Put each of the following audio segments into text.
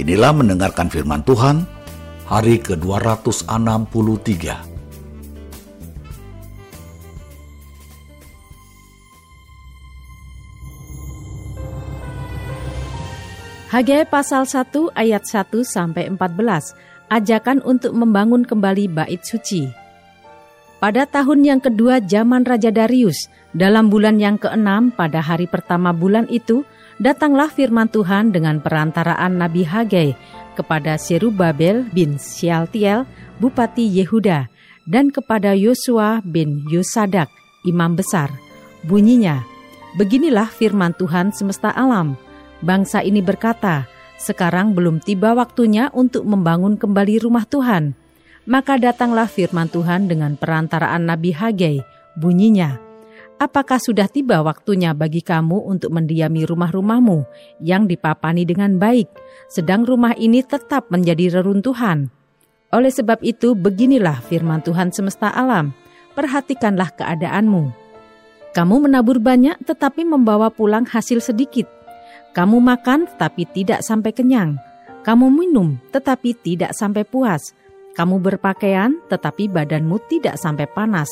Inilah mendengarkan firman Tuhan hari ke-263 Hagai pasal 1 ayat 1 sampai 14, ajakan untuk membangun kembali bait suci. Pada tahun yang kedua zaman Raja Darius, dalam bulan yang keenam pada hari pertama bulan itu, datanglah firman Tuhan dengan perantaraan Nabi Hagai kepada Serubabel bin Sialtiel, Bupati Yehuda, dan kepada Yosua bin Yosadak, imam besar. Bunyinya, Beginilah firman Tuhan semesta alam, Bangsa ini berkata, "Sekarang belum tiba waktunya untuk membangun kembali rumah Tuhan." Maka datanglah firman Tuhan dengan perantaraan Nabi Hagai. Bunyinya, "Apakah sudah tiba waktunya bagi kamu untuk mendiami rumah-rumahmu yang dipapani dengan baik, sedang rumah ini tetap menjadi reruntuhan?" Oleh sebab itu, beginilah firman Tuhan semesta alam: perhatikanlah keadaanmu. Kamu menabur banyak, tetapi membawa pulang hasil sedikit kamu makan tetapi tidak sampai kenyang. Kamu minum tetapi tidak sampai puas. Kamu berpakaian tetapi badanmu tidak sampai panas.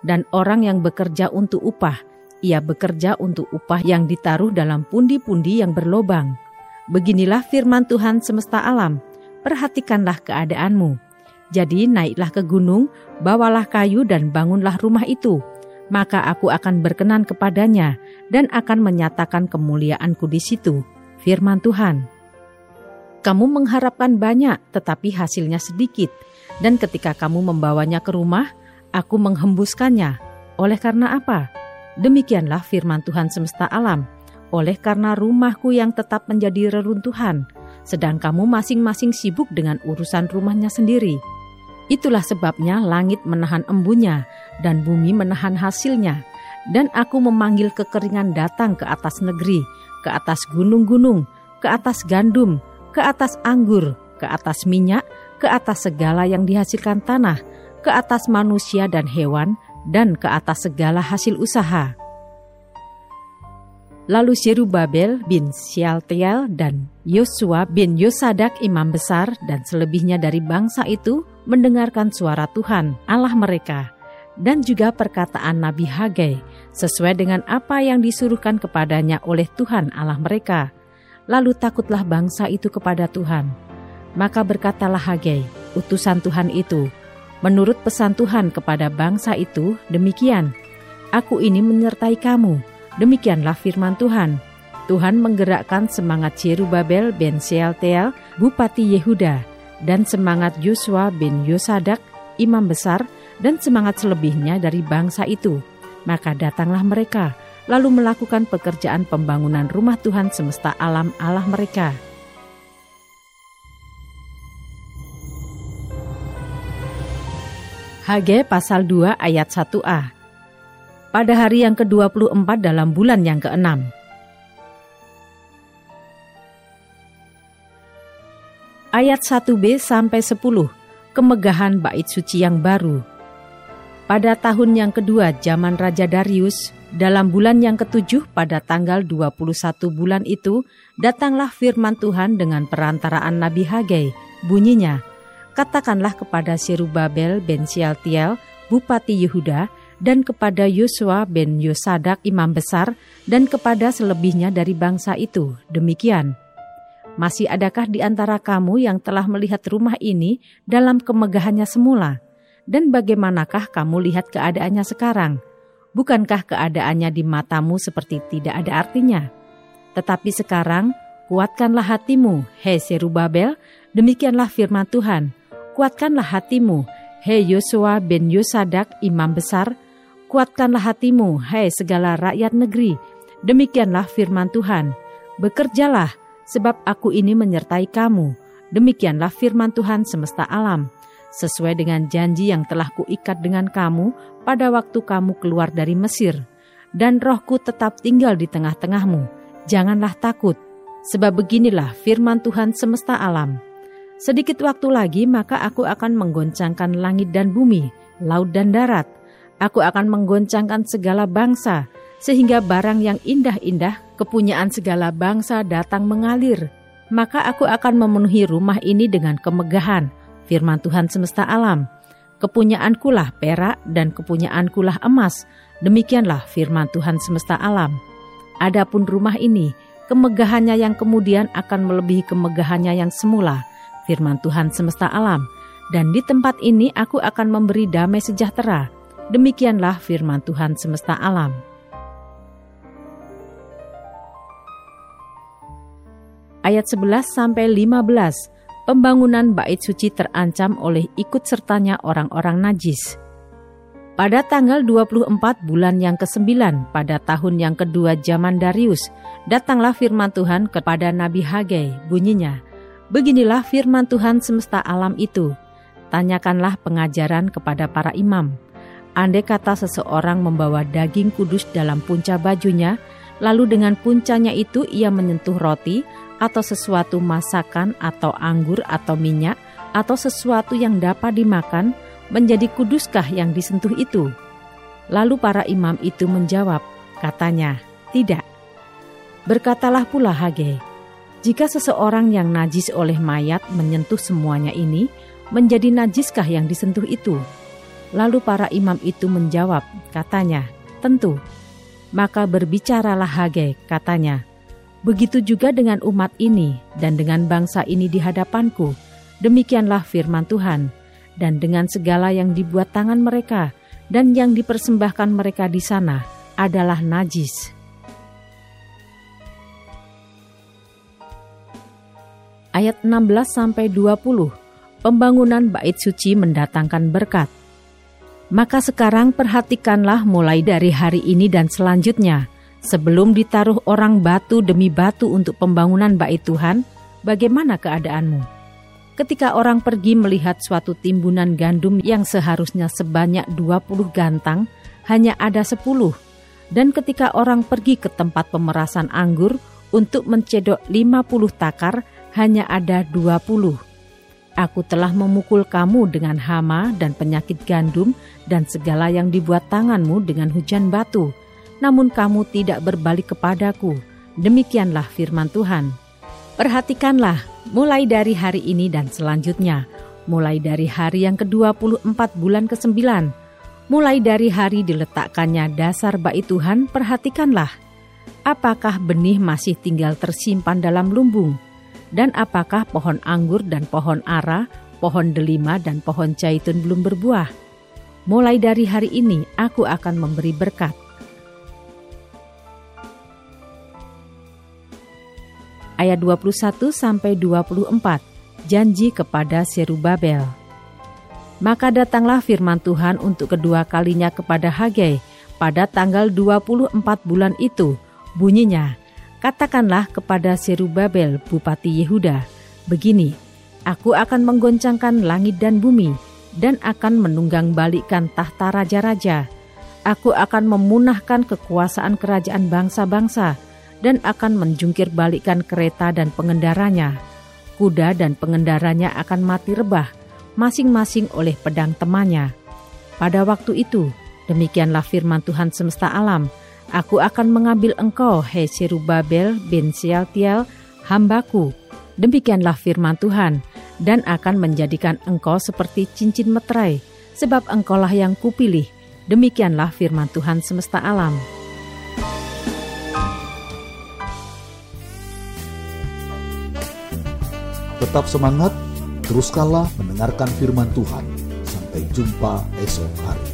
Dan orang yang bekerja untuk upah, ia bekerja untuk upah yang ditaruh dalam pundi-pundi yang berlobang. Beginilah firman Tuhan semesta alam. Perhatikanlah keadaanmu. Jadi naiklah ke gunung, bawalah kayu dan bangunlah rumah itu maka aku akan berkenan kepadanya dan akan menyatakan kemuliaanku di situ. Firman Tuhan. Kamu mengharapkan banyak, tetapi hasilnya sedikit, dan ketika kamu membawanya ke rumah, aku menghembuskannya. Oleh karena apa? Demikianlah firman Tuhan semesta alam. Oleh karena rumahku yang tetap menjadi reruntuhan, sedang kamu masing-masing sibuk dengan urusan rumahnya sendiri Itulah sebabnya langit menahan embunya dan bumi menahan hasilnya. Dan aku memanggil kekeringan datang ke atas negeri, ke atas gunung-gunung, ke atas gandum, ke atas anggur, ke atas minyak, ke atas segala yang dihasilkan tanah, ke atas manusia dan hewan, dan ke atas segala hasil usaha. Lalu Zerubabel bin Sialtiel dan Yosua bin Yosadak imam besar dan selebihnya dari bangsa itu mendengarkan suara Tuhan Allah mereka dan juga perkataan Nabi Hagai sesuai dengan apa yang disuruhkan kepadanya oleh Tuhan Allah mereka. Lalu takutlah bangsa itu kepada Tuhan. Maka berkatalah Hagai, utusan Tuhan itu, menurut pesan Tuhan kepada bangsa itu, demikian, Aku ini menyertai kamu, Demikianlah firman Tuhan. Tuhan menggerakkan semangat Jerubabel bin Sealtiel, Bupati Yehuda, dan semangat Yosua bin Yosadak, imam besar, dan semangat selebihnya dari bangsa itu. Maka datanglah mereka, lalu melakukan pekerjaan pembangunan rumah Tuhan semesta alam Allah mereka. Hage pasal 2 ayat 1a pada hari yang ke-24 dalam bulan yang ke-6. Ayat 1b sampai 10, kemegahan bait suci yang baru. Pada tahun yang kedua zaman Raja Darius, dalam bulan yang ketujuh pada tanggal 21 bulan itu, datanglah firman Tuhan dengan perantaraan Nabi Hagai. Bunyinya, katakanlah kepada Serubabel ben Sialtiel, Bupati Yehuda, dan kepada Yosua bin Yosadak imam besar dan kepada selebihnya dari bangsa itu. Demikian. Masih adakah di antara kamu yang telah melihat rumah ini dalam kemegahannya semula? Dan bagaimanakah kamu lihat keadaannya sekarang? Bukankah keadaannya di matamu seperti tidak ada artinya? Tetapi sekarang, kuatkanlah hatimu, hei Serubabel, demikianlah firman Tuhan. Kuatkanlah hatimu, hei Yosua bin Yosadak, imam besar, Kuatkanlah hatimu, hai segala rakyat negeri. Demikianlah firman Tuhan. Bekerjalah, sebab aku ini menyertai kamu. Demikianlah firman Tuhan semesta alam, sesuai dengan janji yang telah kuikat dengan kamu pada waktu kamu keluar dari Mesir. Dan rohku tetap tinggal di tengah-tengahmu. Janganlah takut, sebab beginilah firman Tuhan semesta alam. Sedikit waktu lagi maka aku akan menggoncangkan langit dan bumi, laut dan darat. Aku akan menggoncangkan segala bangsa, sehingga barang yang indah-indah kepunyaan segala bangsa datang mengalir, maka aku akan memenuhi rumah ini dengan kemegahan, firman Tuhan semesta alam. Kepunyaankulah perak dan kepunyaankulah emas, demikianlah firman Tuhan semesta alam. Adapun rumah ini, kemegahannya yang kemudian akan melebihi kemegahannya yang semula, firman Tuhan semesta alam. Dan di tempat ini aku akan memberi damai sejahtera. Demikianlah firman Tuhan semesta alam. ayat 11 sampai 15. Pembangunan bait suci terancam oleh ikut sertanya orang-orang najis. Pada tanggal 24 bulan yang ke-9 pada tahun yang kedua zaman Darius, datanglah firman Tuhan kepada Nabi Hagai, bunyinya, Beginilah firman Tuhan semesta alam itu, tanyakanlah pengajaran kepada para imam. Andai kata seseorang membawa daging kudus dalam punca bajunya, lalu dengan puncanya itu ia menyentuh roti, atau sesuatu masakan atau anggur atau minyak atau sesuatu yang dapat dimakan menjadi kuduskah yang disentuh itu? Lalu para imam itu menjawab, katanya, tidak. Berkatalah pula Hage, jika seseorang yang najis oleh mayat menyentuh semuanya ini, menjadi najiskah yang disentuh itu? Lalu para imam itu menjawab, katanya, tentu. Maka berbicaralah Hage, katanya, Begitu juga dengan umat ini dan dengan bangsa ini di hadapanku. Demikianlah firman Tuhan. Dan dengan segala yang dibuat tangan mereka dan yang dipersembahkan mereka di sana adalah najis. Ayat 16 sampai 20. Pembangunan bait suci mendatangkan berkat. Maka sekarang perhatikanlah mulai dari hari ini dan selanjutnya Sebelum ditaruh orang batu demi batu untuk pembangunan bait Tuhan, bagaimana keadaanmu? Ketika orang pergi melihat suatu timbunan gandum yang seharusnya sebanyak 20 gantang, hanya ada 10. Dan ketika orang pergi ke tempat pemerasan anggur untuk mencedok 50 takar, hanya ada 20. Aku telah memukul kamu dengan hama dan penyakit gandum dan segala yang dibuat tanganmu dengan hujan batu namun kamu tidak berbalik kepadaku. Demikianlah firman Tuhan. Perhatikanlah, mulai dari hari ini dan selanjutnya, mulai dari hari yang ke-24 bulan ke-9, mulai dari hari diletakkannya dasar bait Tuhan, perhatikanlah. Apakah benih masih tinggal tersimpan dalam lumbung? Dan apakah pohon anggur dan pohon ara, pohon delima dan pohon zaitun belum berbuah? Mulai dari hari ini aku akan memberi berkat ayat 21 sampai 24. Janji kepada Serubabel. Maka datanglah firman Tuhan untuk kedua kalinya kepada Hagai pada tanggal 24 bulan itu. Bunyinya, katakanlah kepada Serubabel bupati Yehuda, begini, aku akan menggoncangkan langit dan bumi dan akan menunggang balikkan tahta raja-raja. Aku akan memunahkan kekuasaan kerajaan bangsa-bangsa dan akan menjungkir balikkan kereta dan pengendaranya. Kuda dan pengendaranya akan mati rebah, masing-masing oleh pedang temannya. Pada waktu itu, demikianlah firman Tuhan semesta alam, Aku akan mengambil engkau, hei Serubabel bin Sialtiel, hambaku. Demikianlah firman Tuhan, dan akan menjadikan engkau seperti cincin meterai, sebab engkaulah yang kupilih. Demikianlah firman Tuhan semesta alam. Tetap semangat, teruskanlah mendengarkan firman Tuhan. Sampai jumpa esok hari.